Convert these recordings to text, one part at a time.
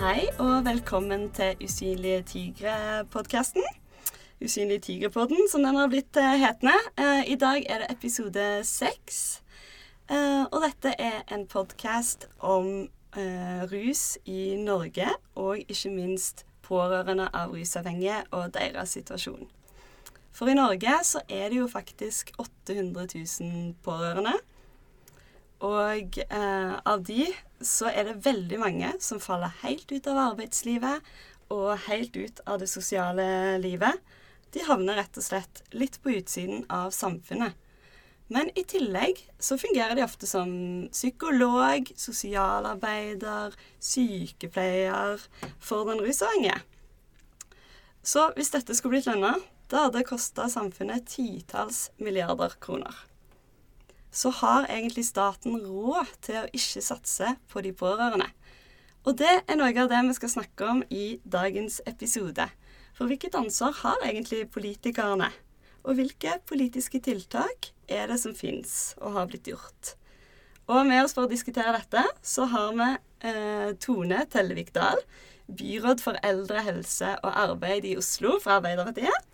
Hei og velkommen til Usynlige tigre-podkasten. Usynlige tigre-podden, som den har blitt eh, hetende. Eh, I dag er det episode seks. Eh, og dette er en podkast om rus i Norge, og ikke minst pårørende av rusavhengige og deres situasjon. For i Norge så er det jo faktisk 800 000 pårørende. Og eh, av de så er det veldig mange som faller helt ut av arbeidslivet og helt ut av det sosiale livet. De havner rett og slett litt på utsiden av samfunnet. Men i tillegg så fungerer de ofte som psykolog, sosialarbeider, sykepleier for den rusavhengige. Så hvis dette skulle blitt lønna, da hadde det kosta samfunnet titalls milliarder kroner så har egentlig staten råd til å ikke satse på de pårørende. Og det er noe av det vi skal snakke om i dagens episode. For hvilket ansvar har egentlig politikerne? Og hvilke politiske tiltak er det som fins og har blitt gjort? Og med oss for å diskutere dette, så har vi eh, Tone Tellevik Dahl, byråd for eldre, helse og arbeid i Oslo fra Arbeiderpartiet.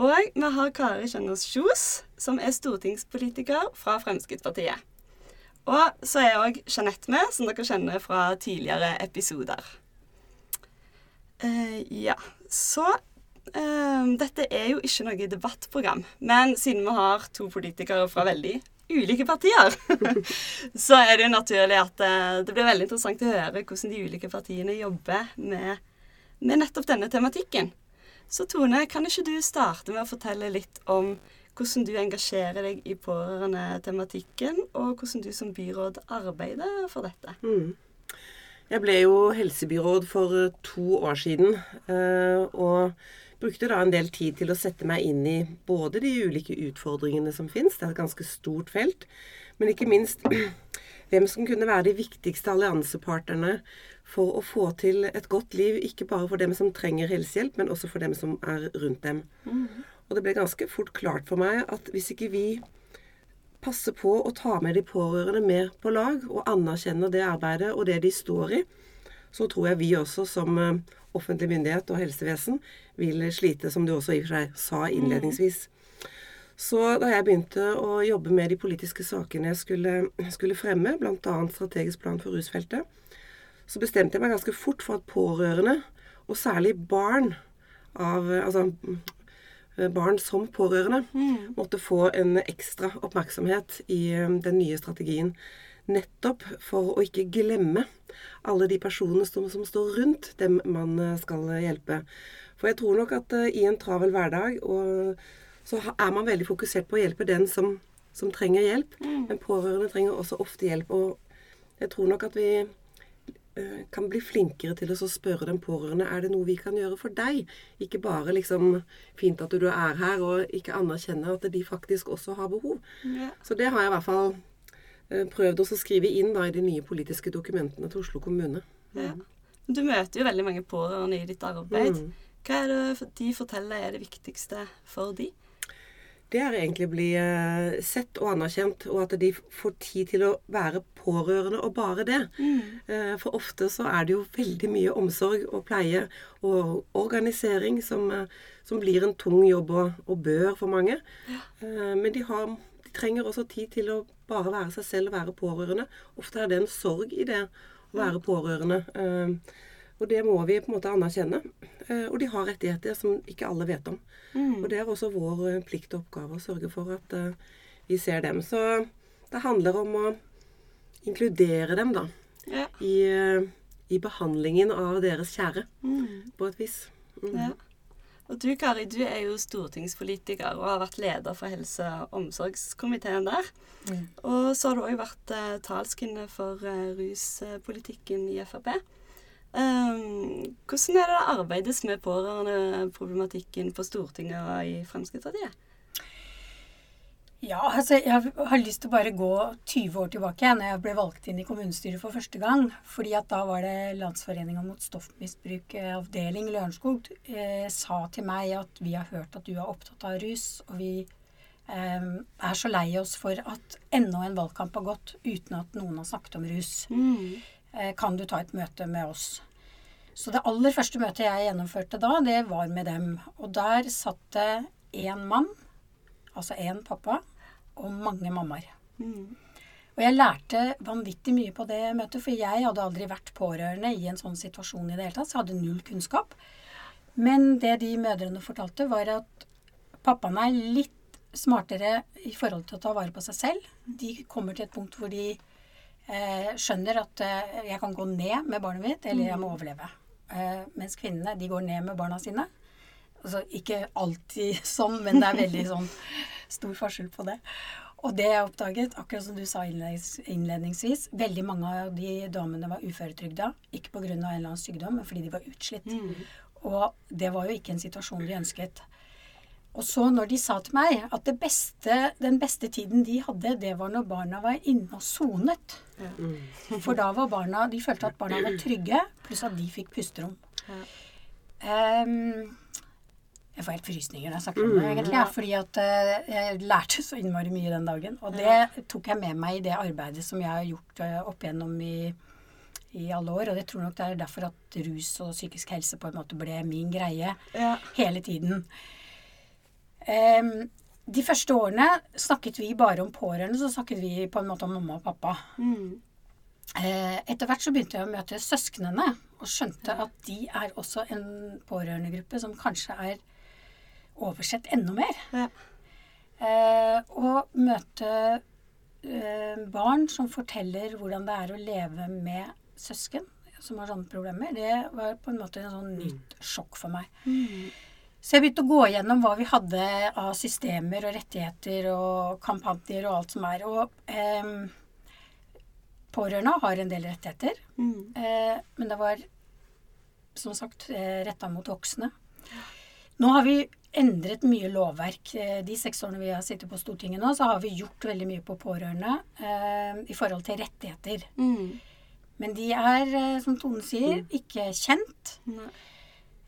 Og vi har Kari Kjønaas Kjos, som er stortingspolitiker fra Fremskrittspartiet. Og så er òg Jeanette med, som dere kjenner fra tidligere episoder. Uh, ja, så uh, Dette er jo ikke noe debattprogram, men siden vi har to politikere fra veldig ulike partier, så er det jo naturlig at uh, det blir veldig interessant å høre hvordan de ulike partiene jobber med, med nettopp denne tematikken. Så Tone, kan ikke du starte med å fortelle litt om hvordan du engasjerer deg i pårørendetematikken, og hvordan du som byråd arbeider for dette? Mm. Jeg ble jo helsebyråd for to år siden, eh, og brukte da en del tid til å sette meg inn i både de ulike utfordringene som fins, det er et ganske stort felt, men ikke minst hvem som kunne være de viktigste alliansepartnerne for å få til et godt liv, ikke bare for dem som trenger helsehjelp, men også for dem som er rundt dem. Mm. Og det ble ganske fort klart for meg at hvis ikke vi passer på å ta med de pårørende mer på lag, og anerkjenner det arbeidet og det de står i, så tror jeg vi også som eh, offentlig myndighet og helsevesen vil slite, som du også i og for seg sa innledningsvis. Så da jeg begynte å jobbe med de politiske sakene jeg skulle, skulle fremme, bl.a. strategisk plan for rusfeltet, så bestemte jeg meg ganske fort for at pårørende, og særlig barn av Altså barn som pårørende, mm. måtte få en ekstra oppmerksomhet i um, den nye strategien. Nettopp for å ikke glemme alle de personene som, som står rundt dem man uh, skal hjelpe. For jeg tror nok at i en travel hverdag og, så er man veldig fokusert på å hjelpe den som, som trenger hjelp. Mm. Men pårørende trenger også ofte hjelp. Og jeg tror nok at vi Eh, kan bli flinkere til å spørre den pårørende er det noe vi kan gjøre for deg. Ikke bare liksom fint at du er her, og ikke anerkjenne at de faktisk også har behov. Ja. Så det har jeg i hvert fall eh, prøvd å skrive inn da, i de nye politiske dokumentene til Oslo kommune. Ja. Du møter jo veldig mange pårørende i ditt arbeid. Mm. Hva er det de forteller er det viktigste for de? Det er egentlig å bli eh, sett og anerkjent, og at de får tid til å være pårørende, og bare det. Mm. Eh, for ofte så er det jo veldig mye omsorg og pleie og organisering som, eh, som blir en tung jobb og, og bør for mange. Ja. Men de, har, de, trenger også tid til å bare være seg selv og være pårørende. Ofte er det en sorg i det å være pårørende. Og det må vi på en måte anerkjenne. Eh, og de har rettigheter som ikke alle vet om. Mm. Og det er også vår eh, plikt og oppgave å sørge for at uh, vi ser dem. Så det handler om å inkludere dem, da. Ja. I, I, behandlingen av deres kjære, mm. på et vis. Mm. Ja. Og du Kari, du er jo stortingspolitiker og har vært leder for helse- og omsorgskomiteen der. Mm. Og så har du òg vært eh, talskvinne for ruspolitikken i Frp. Um, hvordan er det arbeides med pårørendeproblematikken på Stortinget og i Fremskrittspartiet? Ja, altså jeg har lyst til å bare gå 20 år tilbake, når jeg ble valgt inn i kommunestyret for første gang. fordi at da var det Landsforeninga mot stoffmisbruk eh, avdeling Lørenskog eh, sa til meg at vi har hørt at du er opptatt av rus, og vi eh, er så lei oss for at enda en valgkamp har gått uten at noen har snakket om rus. Mm. Eh, kan du ta et møte med oss? Så det aller første møtet jeg gjennomførte da, det var med dem. Og der satt det én mann, altså én pappa, og mange mammaer. Og jeg lærte vanvittig mye på det møtet, for jeg hadde aldri vært pårørende i en sånn situasjon i det hele tatt, så jeg hadde null kunnskap. Men det de mødrene fortalte, var at pappaen er litt smartere i forhold til å ta vare på seg selv. De kommer til et punkt hvor de skjønner at eh, jeg kan gå ned med barnet mitt, eller jeg må overleve. Eh, mens kvinnene, de går ned med barna sine. Altså ikke alltid sånn, men det er veldig sånn stor forskjell på det. Og det jeg oppdaget, akkurat som du sa innledningsvis, veldig mange av de damene var uføretrygda. Ikke pga. en eller annen sykdom, men fordi de var utslitt. Og det var jo ikke en situasjon de ønsket. Og så når de sa til meg at det beste, den beste tiden de hadde, det var når barna var inne og sonet. For da var barna De følte at barna var trygge, pluss at de fikk pusterom. Ehm, jeg får helt frysninger når jeg snakker om det, egentlig. Ja, fordi at eh, jeg lærte så innmari mye den dagen. Og det tok jeg med meg i det arbeidet som jeg har gjort eh, opp igjennom i, i alle år. Og jeg tror nok det er derfor at rus og psykisk helse på en måte ble min greie Ja. hele tiden. Em, de første årene snakket vi bare om pårørende, så snakket vi på en måte om mamma og pappa. Mm. Eh, etter hvert så begynte jeg å møte søsknene, og skjønte at de er også en pårørendegruppe som kanskje er oversett enda mer. Ja. Eh, og møte eh, barn som forteller hvordan det er å leve med søsken som har sånne problemer, det var på en måte en sånn nytt sjokk for meg. Så jeg begynte å gå gjennom hva vi hadde av systemer og rettigheter og kampanjer og alt som er. Og eh, pårørende har en del rettigheter, Mm. eh, men det var som sagt eh, retta mot voksne. Nå har vi endret mye lovverk. Eh, De seks årene vi har sittet på Stortinget nå, så har vi gjort veldig mye på pårørende eh, i forhold til rettigheter. Mm. Men de er, eh, som Tone sier, ikke kjent. Nei.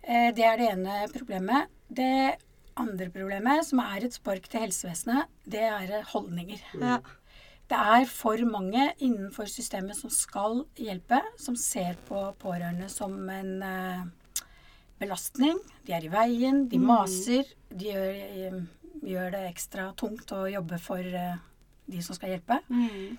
Eh, Det er det ene problemet. Det andre problemet, som er et spark til helsevesenet, det er eh, holdninger. Ja. Det er for mange innenfor systemet som skal hjelpe, som ser på pårørende som en eh, belastning. De er i veien, de maser. De gjør, gjør det ekstra tungt å jobbe for de som skal hjelpe. Mm.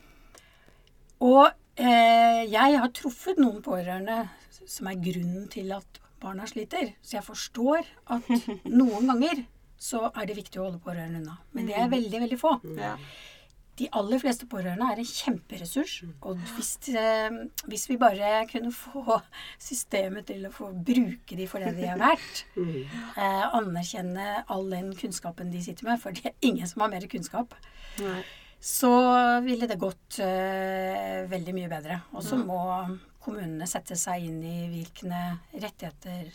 Og eh, jeg har truffet noen pårørende som er grunnen til at barna sliter. Så jeg forstår at noen ganger så er det viktig å holde pårørende unna. Men det er veldig, veldig få. Ja. De aller fleste pårørende er en kjemperessurs. Og hvis, eh, hvis vi bare kunne få systemet til å få bruke de for det de er verdt, eh, anerkjenne all den kunnskapen de sitter med, for det er ingen som har mer kunnskap, Nei. så ville det gått eh, veldig mye bedre. Og så må kommunene sette seg inn i hvilke rettigheter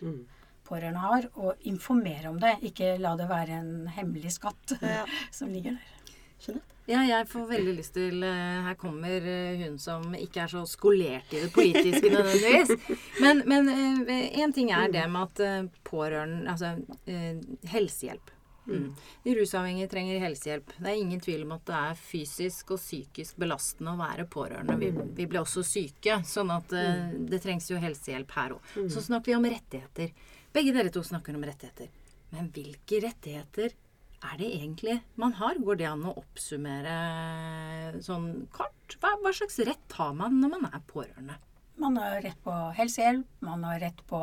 pårørende har, og informere om det. Ikke la det være en hemmelig skatt Ja. som ligger der. Skjønner. Ja, jeg får veldig lyst til eh, Her kommer eh, hun som ikke er så skolert i det politiske nødvendigvis. Men, men én ting er det med at eh, pårørende Altså eh, helsehjelp. Mm. De rusavhengige trenger helsehjelp. Det er ingen tvil om at det er fysisk og psykisk belastende å være pårørende. Vi, vi blir også syke, sånn at uh, det trengs jo helsehjelp her òg. Så snakker vi om rettigheter. Begge dere to snakker om rettigheter. Men hvilke rettigheter er det egentlig man har? Går det an å oppsummere sånn kort? Hva, hva slags rett har man når man er pårørende? Man har rett på helsehjelp, man har rett på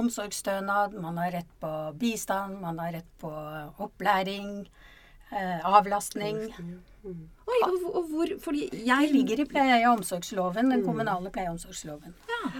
omsorgsstønad, man har rett på bistand, man har rett på opplæring, eh, avlastning. Oi, og, og hvor Fordi jeg ligger i pleie- og omsorgsloven, den kommunale pleie- og omsorgsloven. Ja,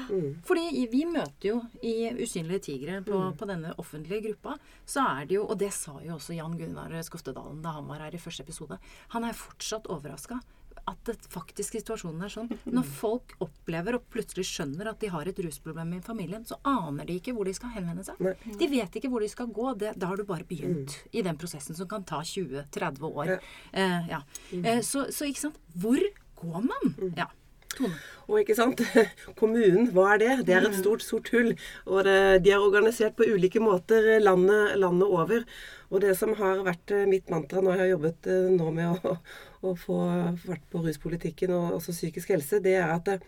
Fordi vi møter jo i Usynlige tigre på, på denne offentlige gruppa, så er det jo Og det sa jo også Jan Gunnar Skoftedalen da han var her i første episode. Han er fortsatt overraska at det faktisk situasjonen er sånn. Når folk opplever og plutselig skjønner at de har et rusproblem i familien, så aner de ikke hvor de skal henvende seg. Nei. De vet ikke hvor de skal gå. Det, da har du bare begynt i den prosessen som kan ta 20-30 år. Eh, ja. eh, så, så ikke sant. Hvor går man? Ja. Tone. Og ikke sant, kommunen, hva er det? Det er et stort, sort hull. Og det, de er organisert på ulike måter landet, landet over. Og det som har vært eh, mitt mantra når jeg har jobbet eh, nå med å, å få vært på ruspolitikken og også psykisk helse, det er at eh,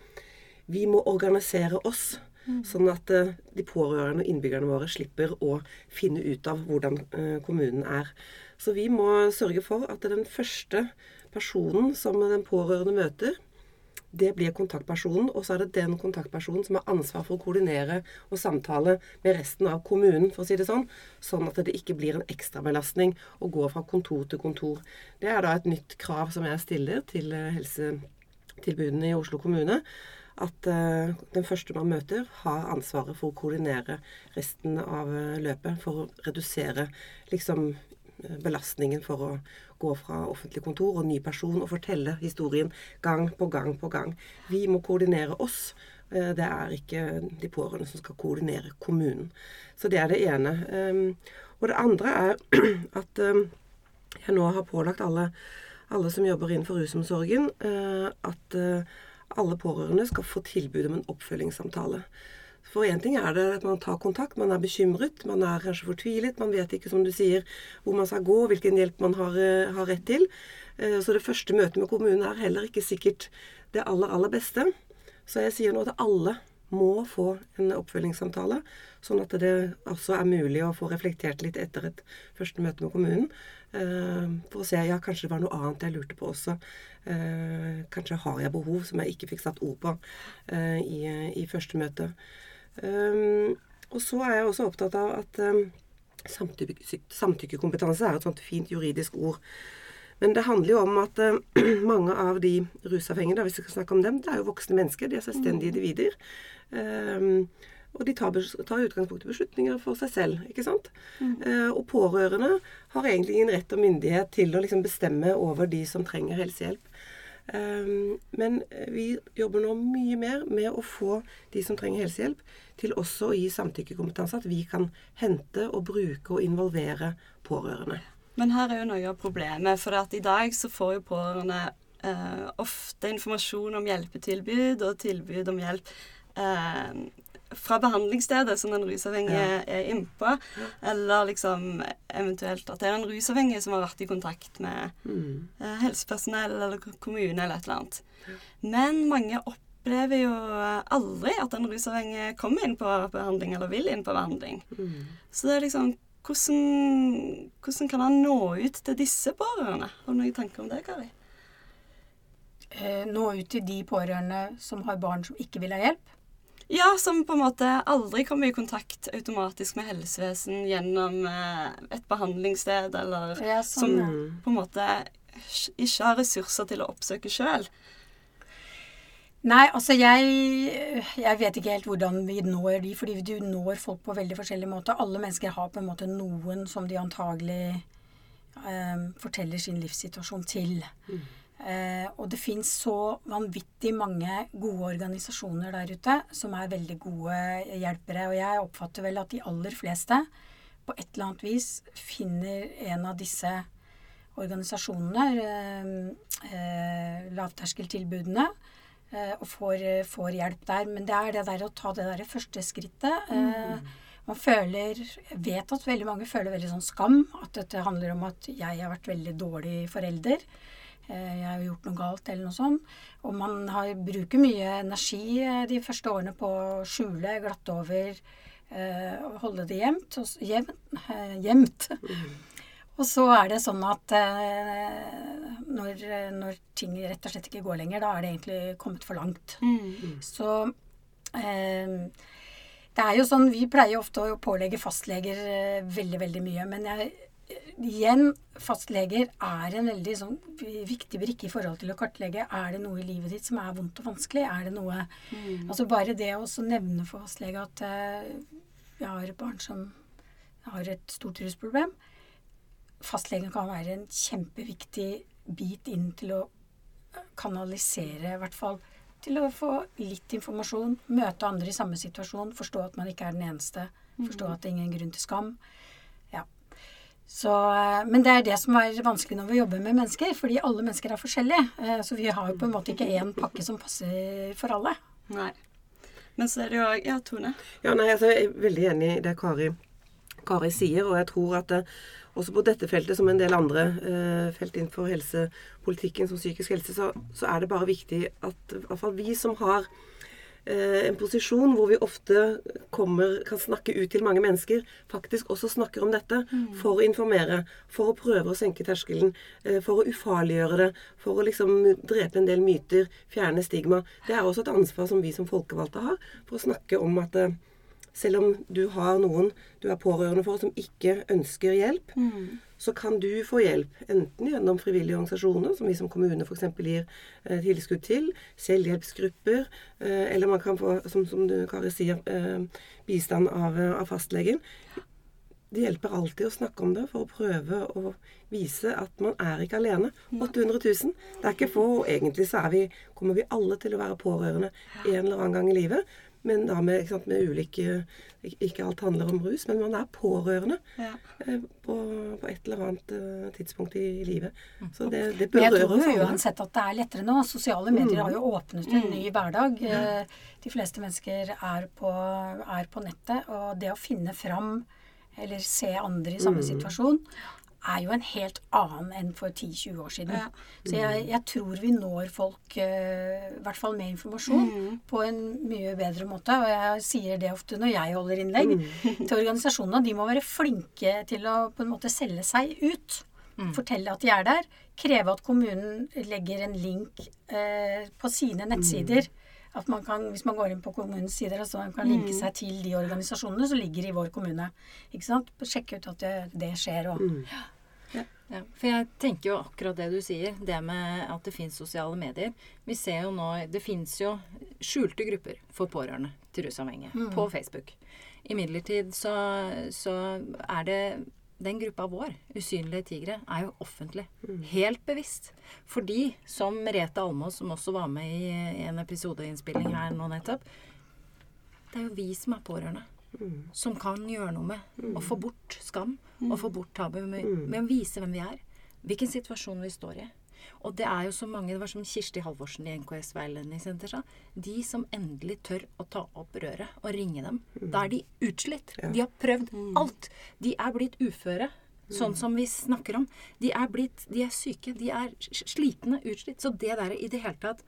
vi må organisere oss Sånn at eh, de pårørende og innbyggerne våre slipper å finne ut av hvordan eh, kommunen er. Så vi må sørge for at den første personen som den pårørende møter, det blir kontaktpersonen, og så er det den kontaktpersonen som har ansvar for å koordinere og samtale med resten av kommunen, for å si det sånn. Sånn at det ikke blir en ekstrabelastning å gå fra kontor til kontor. Det er da et nytt krav som jeg stiller til eh, helsetilbudene i Oslo kommune. At uh, den første man møter, har ansvaret for å koordinere resten av uh, løpet. For å redusere liksom belastningen for å gå fra offentlig kontor og ny person og fortelle historien gang på gang på gang. Vi må koordinere oss. Eh, det er ikke de pårørende som skal koordinere kommunen. Så det er det ene. Ehm, og det andre er at ehm, jeg nå har pålagt alle, alle som jobber innenfor rusomsorgen, eh, at eh, alle pårørende skal få tilbud om en oppfølgingssamtale. For én ting er det at man tar kontakt, man er bekymret, man er kanskje fortvilet, man vet ikke, som du sier, hvor man skal gå, hvilken hjelp man har, eh, har rett til. Eh, så det første møtet med kommunen er heller ikke sikkert det aller, aller beste. Så jeg sier nå at alle må få en oppfølgingssamtale, sånn at det også er mulig å få reflektert litt etter et første møte med kommunen. Eh, for å se ja, kanskje det var noe annet jeg lurte på også. Kanskje har jeg behov som jeg ikke fikk satt ord på i, i første møte. Um, og så er jeg også opptatt av at um, samtykke, samtykkekompetanse er et sånt fint juridisk ord. Men det handler jo om at uh, mange av de rusavhengige, hvis vi skal snakke om dem, det er jo voksne mennesker. De er selvstendige mm. individer. Um, og de tar, tar utgangspunkt i beslutninger for seg selv. ikke sant? Mm. Uh, og pårørende har egentlig ingen rett og myndighet til å liksom bestemme over de som trenger helsehjelp. Ehm, men vi jobber nå mye mer med å få de som trenger helsehjelp, til også å gi samtykkekompetanse. At vi kan hente og bruke og involvere pårørende. Men her er jo noe av problemet. For at i dag så får jo pårørende eh, ofte informasjon om hjelpetilbud og tilbud om hjelp eh, fra behandlingsstedet som den rusavhengige ja. er innpå. Eller liksom eventuelt at det er en rusavhengig som har vært i kontakt med mm. eh, helsepersonell eller kommune eller et eller annet. Ja. Men mange opplever jo aldri at en rusavhengig kommer inn på behandling eller vil inn på behandling. Mm. Så det er liksom hvordan, hvordan kan han nå ut til disse pårørende? Har du noen tanker om det, Kari? Eh, nå ut til de pårørende som har barn som ikke vil ha hjelp? Ja, som på en måte aldri kommer i kontakt automatisk med helsevesen gjennom eh, et behandlingssted, eller ja, sånn, som på en måte ikke har ressurser til å oppsøke sjøl. Nei, altså jeg, jeg vet ikke helt hvordan vi når de, fordi du når folk på veldig forskjellige måter. Alle mennesker har på en måte noen som de antagelig eh, forteller sin livssituasjon til. Mm. Eh, og det fins så vanvittig mange gode organisasjoner der ute som er veldig gode hjelpere. Og jeg oppfatter vel at de aller fleste på et eller annet vis finner en av disse organisasjonene, eh, eh, lavterskeltilbudene, og får, får, hjelp der. Men det er det der å ta det der første skrittet. Eh, mm. Man føler, vet at veldig mange føler veldig sånn skam. At dette handler om at jeg har vært veldig dårlig forelder. Eh, jeg har gjort noe galt, eller noe sånt. Og man har, bruker mye energi eh, de første årene på å skjule, glatte over, eh, holde det jevnt. Jevnt. Og så er det sånn at når, når, ting rett og slett ikke går lenger, da er det egentlig kommet for langt. Mm. Så eh, det er jo sånn, Vi pleier ofte å pålegge fastleger veldig, veldig mye. Men jeg igjen, fastleger er en veldig sånn, viktig brikke i forhold til å kartlegge. Er det noe i livet ditt som er vondt og vanskelig? Er det noe mm. Altså bare det å nevne for fastlege at eh, vi har et barn som har et stort rusproblem. Fastlegen kan være en kjempeviktig bit inn til å kanalisere, i hvert fall til å få litt informasjon, møte andre i samme situasjon, forstå at man ikke er den eneste, forstå mm. at det er ingen grunn til skam. Så, eh, men det er det som er vanskelig når vi jobber med mennesker, fordi alle mennesker er forskjellige. Eh, så vi har jo på en måte ikke én pakke som passer for alle. Nei. Men så er det jo Ja, Tone? Ja, nei, altså, jeg er veldig enig i det Kari, Kari sier. Og jeg tror at det, eh, også på dette feltet, som en del andre eh, felt innenfor helsepolitikken, som psykisk helse, så, så, er det bare viktig at iallfall vi som har eh, en posisjon hvor vi ofte kommer, kan snakke ut til mange mennesker, faktisk også snakker om dette for å informere, for å prøve å senke terskelen, eh, for å ufarliggjøre det, for å liksom drepe en del myter, fjerne stigma. Det er også et ansvar som vi som folkevalgte har, for å snakke om at eh, selv om du har noen du er pårørende for som ikke ønsker hjelp, så kan du få hjelp. Enten gjennom frivillige organisasjoner, som vi som kommune f.eks. gir eh, tilskudd til, selvhjelpsgrupper, eh, eller man kan få, som, som du, Kari sier, eh, bistand av, eh, av fastlegen. Det hjelper alltid å snakke om det for å prøve å vise at man er ikke alene. 800 000. Det er ikke få, og egentlig så er vi, kommer vi alle til å være pårørende en eller annen gang i livet. Men da med, sant, med ulike Ikke alt handler om rus, men man er pårørende Ja. eh, på, på et eller annet eh, tidspunkt i livet. Så det, det Men jeg tror jo uansett at det er lettere nå. Sosiale medier har jo åpnet en ny hverdag. Eh, De fleste mennesker er på, er på nettet, og det å finne fram eller se andre i samme situasjon er jo en helt annen enn for 10-20 år siden. Ja. Så jeg, jeg tror vi når folk, eh, i hvert fall med informasjon, på en mye bedre måte. Og jeg sier det ofte når jeg holder innlegg til organisasjonene. De må være flinke til å på en måte selge seg ut. Fortelle at de er der. Kreve at kommunen legger en link uh, på sine nettsider. At man kan, Hvis man går inn på kommunens sider, altså man kan linke seg til de organisasjonene som ligger i vår kommune. Ikke sant? Sjekke ut at det, det skjer. Og, Ja, for jeg tenker jo akkurat det du sier, det med at det fins sosiale medier. Vi ser jo nå Det fins jo skjulte grupper for pårørende til rusavhengige på Facebook. Imidlertid så, så er det den gruppa vår, Usynlige tigre, er jo offentlig. Helt bevisst. Fordi, som Merete Almås, som også var med i en episodeinnspilling her nå nettopp Det er jo vi som er pårørende. Som kan gjøre noe med å få bort skam og få bort tabu med, med å vise hvem vi er. Hvilken situasjon vi står i. Og det er jo så mange, det var som Kirsti Halvorsen i NKS Veiledningssenter sa, de som endelig tør å ta opp røret og ringe dem. Da er de utslitt. De har prøvd alt. De er blitt uføre. Sånn som vi snakker om. De er blitt, de er syke. De er slitne, utslitt. Så det der i det hele tatt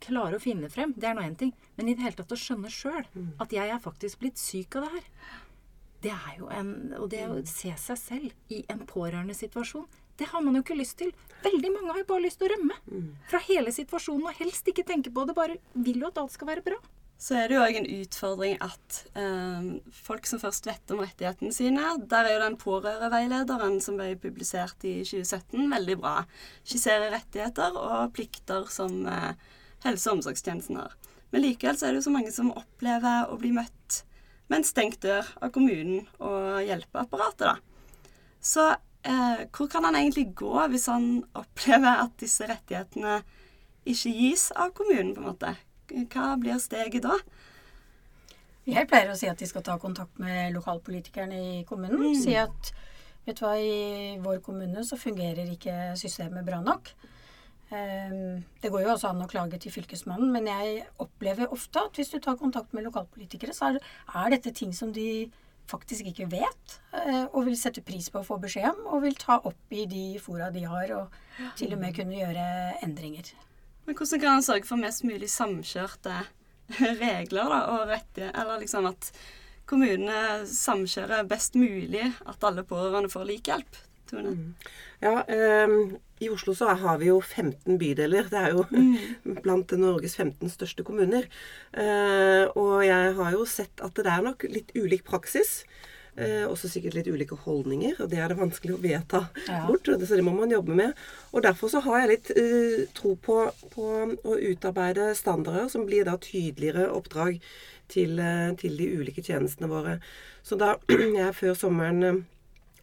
klare å finne frem, det er nå én ting. Men i det hele tatt å skjønne sjøl at jeg er faktisk blitt syk av det her. Det er jo en Og det å se seg selv i en pårørendesituasjon, det har man jo ikke lyst til. Veldig mange har jo bare lyst til å rømme fra hele situasjonen og helst ikke tenke på det. Bare vil jo at alt skal være bra. Så er det jo òg en utfordring at eh, folk som først vet om rettighetene sine Der er jo den pårørendeveilederen som ble publisert i 2017, veldig bra. Skisserer rettigheter og plikter som eh, helse- og omsorgstjenesten har. Men likevel så er det jo så mange som opplever å bli møtt med en stengt dør av kommunen og hjelpeapparatet, da. Så eh, hvor kan han egentlig gå hvis han opplever at disse rettighetene ikke gis av kommunen, på en måte? Hva blir steget da? Jeg pleier å si at de skal ta kontakt med lokalpolitikerne i kommunen. Si at vet du hva, i vår kommune så fungerer ikke systemet bra nok. Ehm, Det går jo også an å klage til Fylkesmannen, men jeg opplever ofte at hvis du tar kontakt med lokalpolitikere, så er, er dette ting som de faktisk ikke vet, eh, og vil sette pris på å få beskjed om, og vil ta opp i de fora de har, og til og med kunne gjøre endringer. Men hvordan kan en sørge for mest mulig samkjørte regler da, og rettigheter? Eller liksom at kommunene samkjører best mulig at alle pårørende får lik hjelp? Tone? Ja, um, I Oslo så har vi jo 15 bydeler. Det er jo blant Norges 15 største kommuner. Uh, og jeg har jo sett at det er nok litt ulik praksis. Eh, også sikkert litt ulike holdninger, og det er det vanskelig å vedta Ja. bort. Så det må man jobbe med. Og derfor så har jeg litt eh, tro på, på å utarbeide standarder som blir da tydeligere oppdrag til, eh, til de ulike tjenestene våre. Så da jeg før sommeren eh,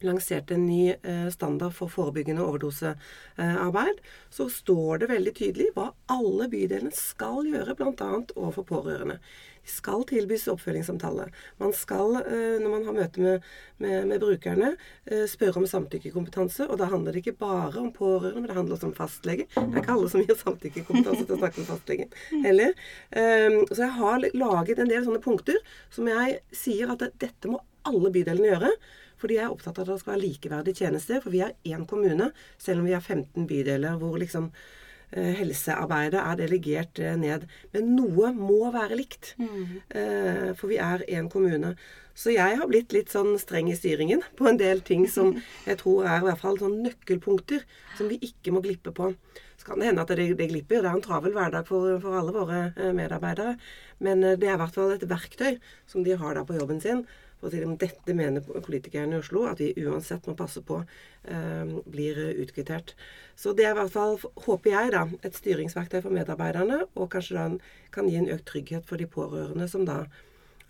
lanserte en ny eh, standard for forebyggende overdosearbeid, så står det veldig tydelig hva alle bydelene skal gjøre, bl.a. overfor pårørende. De skal tilbys oppfølgingssamtale. Man skal, eh, når man har møte med, med, med brukerne, eh, spørre om samtykkekompetanse. Og da handler det ikke bare om pårørende, men det handler også om fastlege. Det er ikke alle som gir samtykkekompetanse til å snakke med fastlegen heller. Eh, så jeg har laget en del sånne punkter som jeg sier at dette må alle bydelene gjøre. Fordi jeg er opptatt av at det skal være likeverdige tjenester. For vi er én kommune, selv om vi har 15 bydeler hvor liksom eh, helsearbeidet er delegert eh, ned. Men noe må være likt. Eh, for vi er én kommune. Så jeg har blitt litt sånn streng i styringen på en del ting som jeg tror er i hvert fall sånn nøkkelpunkter som vi ikke må glippe på. Så kan det hende at det, det glipper. Det er en travel hverdag for, for alle våre medarbeidere. Men det er i hvert fall et verktøy som de har der på jobben sin. Å si om dette mener politikerne i Oslo at vi uansett må passe på eh, blir utkvittert. Så det er i hvert fall, håper jeg, da, et styringsverktøy for medarbeiderne, og kanskje da kan gi en økt trygghet for de pårørende som da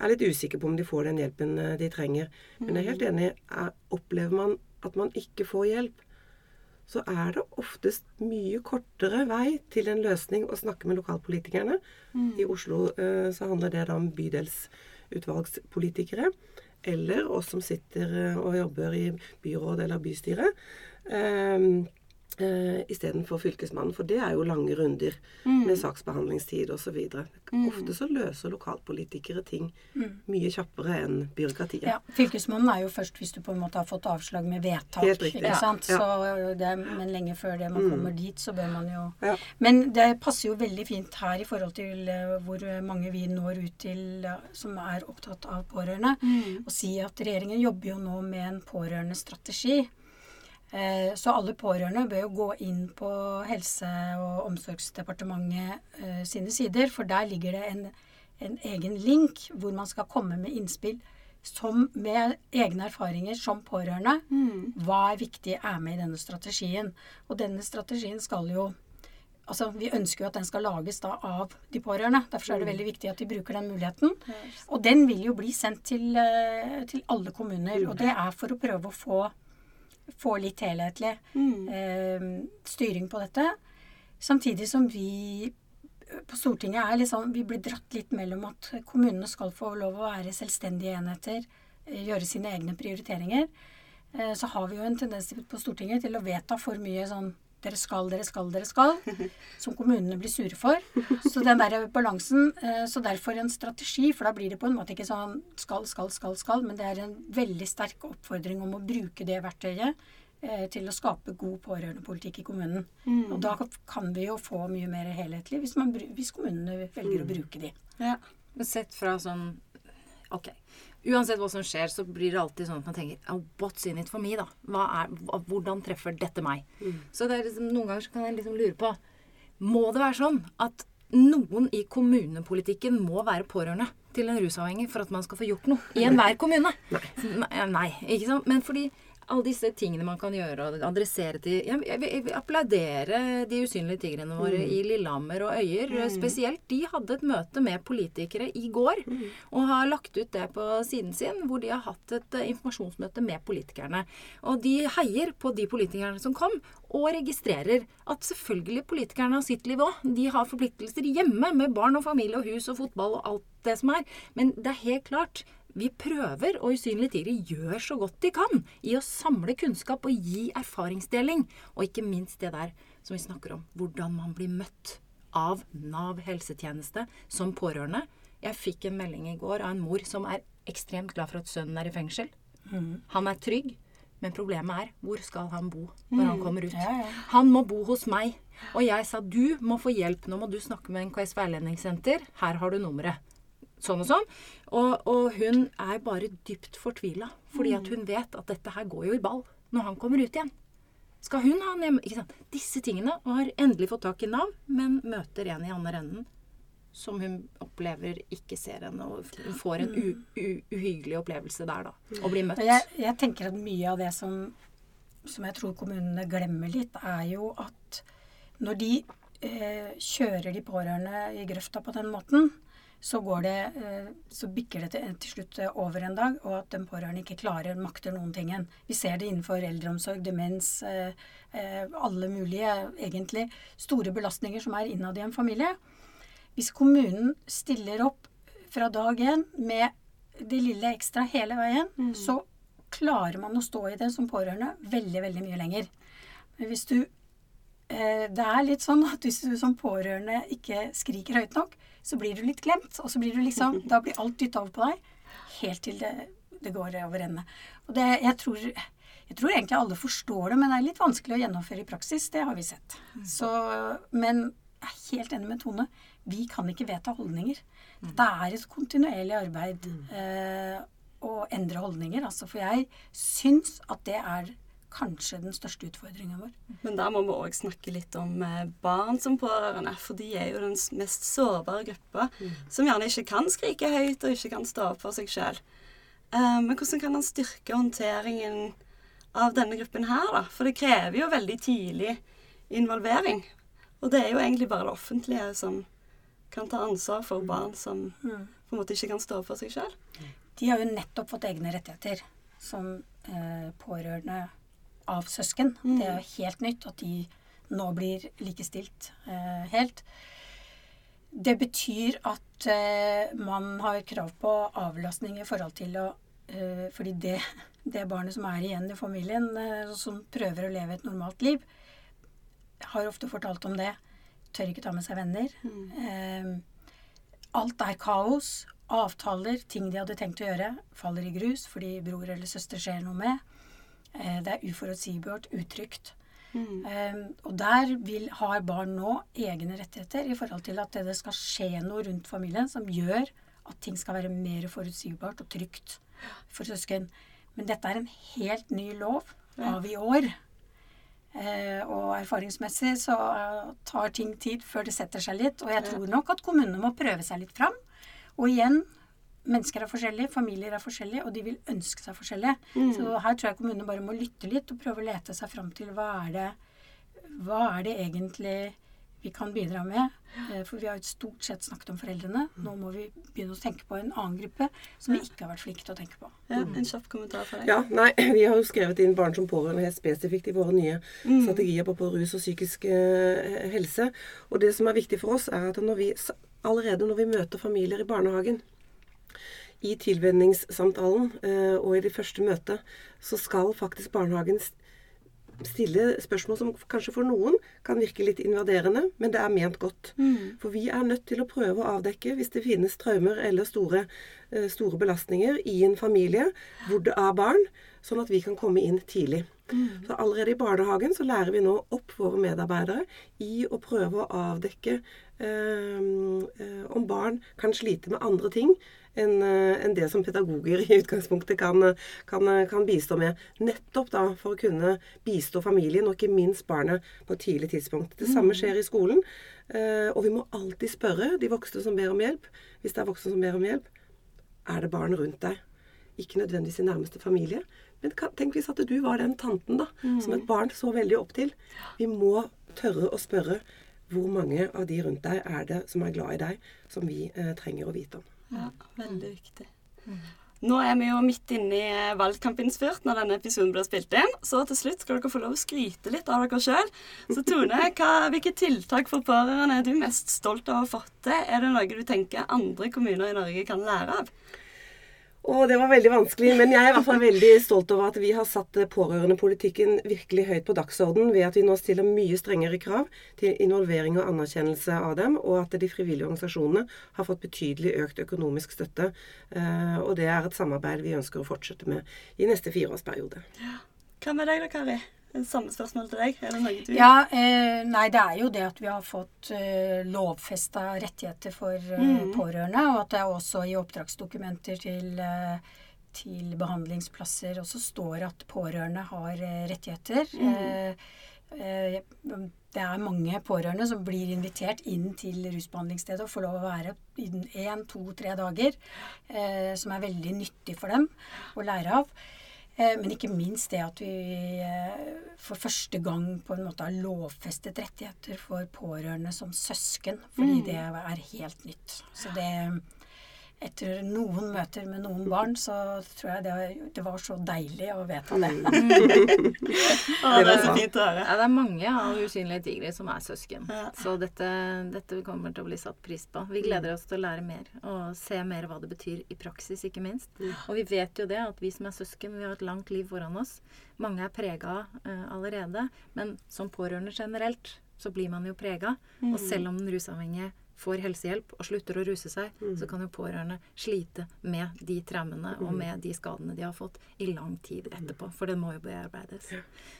er litt usikre på om de får den hjelpen eh, de trenger. Men jeg er helt enig. Er, opplever man at man ikke får hjelp, så er det oftest mye kortere vei til en løsning å snakke med lokalpolitikerne. I Oslo eh, så handler det da om bydelsutvalgspolitikere. Eller oss som sitter eh, og jobber i byråd eller bystyre. Uh, Istedenfor fylkesmannen, for det er jo lange runder med saksbehandlingstid osv. Ofte så løser lokalpolitikere ting mye kjappere enn byråkratiet. Ja, Fylkesmannen er jo først hvis du på en måte har fått avslag med vedtak. Helt riktig. ikke sant? ja. Så det, men lenge før det man kommer dit, så bør man jo Ja. Men det passer jo veldig fint her i forhold til eh, hvor mange vi når ut til eh, som er opptatt av pårørende, å si at regjeringen jobber jo nå med en pårørendestrategi. Eh, Så alle pårørende bør jo gå inn på Helse- og omsorgsdepartementet eh, sine sider, for der ligger det en, en egen link hvor man skal komme med innspill som med egne erfaringer som pårørende. Hva er viktig er med i denne strategien? Og denne strategien skal jo Altså, Vi ønsker jo at den skal lages da av de pårørende. Derfor er det veldig viktig at de bruker den muligheten. Og den vil jo bli sendt til, eh, til alle kommuner. Og det er for å prøve å få, få litt helhetlig eh, styring på dette. Samtidig som vi på Stortinget er liksom, vi blir dratt litt mellom at kommunene skal få lov å være selvstendige enheter, eh, gjøre sine egne prioriteringer. Eh, Så har vi jo en tendens på Stortinget til å vedta for mye sånn dere skal, dere skal, dere skal, som kommunene blir sure for. Så den der balansen, eh, så derfor en strategi, for da blir det på en måte ikke sånn skal, skal, skal, skal, men det er en veldig sterk oppfordring om å bruke det verktøyet eh, til å skape god pårørendepolitikk i kommunen. Og da kan vi jo få mye mer helhetlig hvis, man, hvis kommunene velger å bruke de. Ja. Sett fra sånn Ok. Uansett hva som skjer, så blir det alltid sånn at man tenker oh, What's in it for me, da? Er, hvordan treffer dette meg? Så det er liksom, noen ganger så kan jeg liksom lure på Må det være sånn at noen i kommunepolitikken må være pårørende til en rusavhengig for at man skal få gjort noe i enhver kommune? Nei. Nei, ikke sant? Men fordi alle disse tingene man kan gjøre, og adressere til Jeg, jeg, jeg vil applaudere de usynlige tigrene våre i Lillehammer og Øyer. Spesielt. De hadde et møte med politikere i går, og har lagt ut det på siden sin, hvor de har hatt et eh, informasjonsmøte med politikerne. Og de heier på de politikerne som kom, og registrerer at selvfølgelig politikerne har sitt liv òg. De har forpliktelser hjemme med barn og familie og hus og fotball og alt det som er. Men det er helt klart vi prøver, og Usynlige tigre gjør så godt de kan i å samle kunnskap og gi erfaringsdeling. Og ikke minst det der som vi snakker om, hvordan man blir møtt av Nav helsetjeneste som pårørende. Jeg fikk en melding i går av en mor som er ekstremt glad for at sønnen er i fengsel. Han er trygg, men problemet er hvor skal han bo når han kommer ut? Ja, ja. Han må bo hos meg. Og jeg sa du må få hjelp, nå må du snakke med NKS veiledningssenter. Her har du nummeret. Sånn og sånn. Og, og hun er bare dypt fortvila, fordi at hun vet at dette her går jo i ball når han kommer ut igjen. Skal hun ha han? Ikke sant? Disse tingene. Og har endelig fått tak i Nav, men møter en i andre enden som hun opplever ikke ser henne, og hun får en uhyggelig opplevelse der, da. Og blir møtt. Jeg, jeg tenker at mye av det som, som jeg tror kommunene glemmer litt, er jo at når de eh, kjører de pårørende i grøfta på den måten, så, går det, eh, så bikker det til, til slutt over en dag, og at den pårørende ikke klarer, makter noen ting. Vi ser det innenfor eldreomsorg, demens, eh, eh, alle mulige egentlig store belastninger som er innad i en familie. Hvis kommunen stiller opp fra dag én med det lille ekstra hele veien, så klarer man å stå i det som pårørende veldig, veldig mye lenger. Men hvis du eh, Det er litt sånn at hvis du som pårørende ikke skriker høyt nok, så blir du litt glemt. Og så blir du liksom Da blir alt dytta over på deg. Helt til det, det går over ende. Og det, jeg tror Jeg tror egentlig alle forstår det, men det er litt vanskelig å gjennomføre i praksis. Det har vi sett. Så, men jeg er helt enig med Tone. Vi kan ikke vedta holdninger. Dette er et kontinuerlig arbeid eh, å endre holdninger. Altså, for jeg syns at det er kanskje den største utfordringen vår. Men da må vi òg snakke litt om eh, barn som pårørende. For de er jo den mest sårbare gruppa. Som gjerne ikke kan skrike høyt og ikke kan stå opp for seg sjøl. men hvordan kan han styrke håndteringen av denne gruppen her, da? For det krever jo veldig tidlig involvering. Og det er jo egentlig bare det offentlige som kan ta ansvar for barn som på en måte ikke kan stå opp for seg sjøl. De har jo nettopp fått egne rettigheter som eh, pårørende av søsken. Det er jo helt nytt at de nå blir likestilt eh, helt. Det betyr at eh, man har krav på avlastning i forhold til å eh, Fordi det, det barnet som er igjen i familien, eh, som prøver å leve et normalt liv, har ofte fortalt om det. Tør ikke ta med seg venner. Eh, alt er kaos. Avtaler, ting de hadde tenkt å gjøre, faller i grus fordi bror eller søster skjer noe med. Eh, det er uforutsigbart, utrygt. Eh, og der vil, har barn nå egne rettigheter i forhold til at det skal skje noe rundt familien som gjør at ting skal være mer forutsigbart og trygt for søsken. Men dette er en helt ny lov av i år. Uh, og erfaringsmessig så uh, tar ting tid før det setter seg litt. Og jeg tror nok at kommunene må prøve seg litt fram. Og igjen, mennesker er forskjellige, familier er forskjellige, og de vil ønske seg forskjellige. Så her tror jeg kommunene bare må lytte litt og prøve å lete seg fram til hva er det, hva er det egentlig vi kan bidra med. Eh, For vi har jo stort sett snakket om foreldrene. Nå må vi begynne å tenke på en annen gruppe som vi ikke har vært flinke til å tenke på. Ja, en kjapp kommentar fra deg. Ja, nei, Vi har jo skrevet inn barn som pårørende helt spesifikt i våre nye strategier på, på rus og psykisk eh, helse. Og det som er viktig for oss, er at når vi, allerede når vi møter familier i barnehagen, i tilvenningssamtalen eh, og i det første møtet, så skal faktisk barnehagen stille spørsmål som kanskje for noen kan virke litt invaderende, men det er ment godt. For vi er nødt til å prøve å avdekke hvis det finnes traumer eller store, eh, store belastninger i en familie hvor det er barn, sånn at vi kan komme inn tidlig. Så allerede i barnehagen så lærer vi nå opp våre medarbeidere i å prøve å avdekke eh, eh, om barn kan slite med andre ting enn en det som pedagoger i utgangspunktet kan, eh, kan, eh, kan bistå med. Nettopp da for å kunne bistå familien, og ikke minst barnet, på et tidlig tidspunkt. Det samme skjer i skolen. eh, Og vi må alltid spørre de voksne som ber om hjelp, hvis det er voksne som ber om hjelp, er det barn rundt deg? Ikke nødvendigvis i nærmeste familie. Men tenk hvis at du var den tanten da, som et barn så veldig opp til. Vi må tørre å spørre hvor mange av de rundt deg er det som er glad i deg, som vi eh, trenger å vite om. Ja, veldig viktig. Nå er vi jo midt inne i eh, valgkampinnspurt når denne episoden blir spilt inn. Så til slutt skal dere få lov å skryte litt av dere sjøl. Så Tone, hva, hvilke tiltak for pårørende er du mest stolt av å ha fått til? Er det noe du tenker andre kommuner i Norge kan lære av? Å, det var veldig vanskelig, men jeg er i hvert fall veldig stolt over at vi har satt pårørendepolitikken virkelig høyt på dagsorden ved at vi nå stiller mye strengere krav til involvering og anerkjennelse av dem, og at de frivillige organisasjonene har fått betydelig økt økonomisk støtte. Eh, Og det er et samarbeid vi ønsker å fortsette med i neste fireårsperiode. Hva med deg da, Kari? Samme spørsmål til deg. Er det noe du Ja, eh, nei, det er jo det at vi har fått eh, lovfesta rettigheter for eh, pårørende, og at det er også i oppdragsdokumenter til, eh, til behandlingsplasser også står at pårørende har eh, rettigheter. Eh, eh, det er mange pårørende som blir invitert inn til rusbehandlingsstedet og får lov å være én, to, tre dager, eh, som er veldig nyttig for dem å lære av. Eh, Men ikke minst det at vi eh, for første gang på en måte har lovfestet rettigheter for pårørende som søsken. Fordi det er helt nytt. Så det Etter noen møter med noen barn, så tror jeg det, det var så deilig å vedta det. ah, det er så fint å høre. Ja, det er mange av usynlige tigre som er søsken. Ja. Så dette, dette kommer til å bli satt pris på. Vi gleder oss til å lære mer og se mer hva det betyr i praksis, ikke minst. Og vi vet jo det at vi som er søsken, vi har et langt liv foran oss. Mange er prega uh, allerede. Men som pårørende generelt så blir man jo prega. Og selv om den rusavhengige får helsehjelp og slutter å ruse seg, så kan jo pårørende slite med de traumene og med de skadene de har fått i lang tid etterpå. For det må jo bearbeides.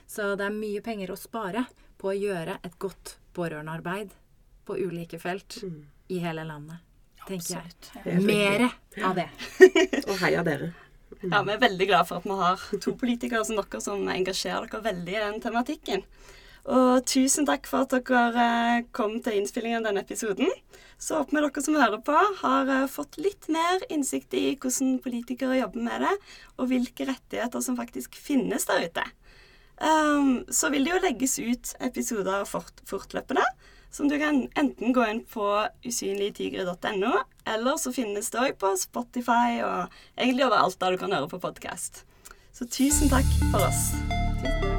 Så det er mye penger å spare på å gjøre et godt pårørendearbeid på ulike felt i hele landet, tenker Absolutt. Jeg. Mere av det. Og heia dere. Ja, Vi er veldig glad for at vi har to politikere som dere som engasjerer dere veldig i den tematikken. Og tusen takk for at dere eh, kom til innspillingen av denne episoden. Så håper vi dere som hører på, har eh, fått litt mer innsikt i hvordan politikere jobber med det, og hvilke rettigheter som faktisk finnes der ute. Um, så vil det jo legges ut episoder fort, fortløpende, som du kan enten gå inn på usynligtigre.no, eller så finnes det òg på Spotify og egentlig overalt der du kan høre på podkast. Så tusen takk for oss. Tusen takk.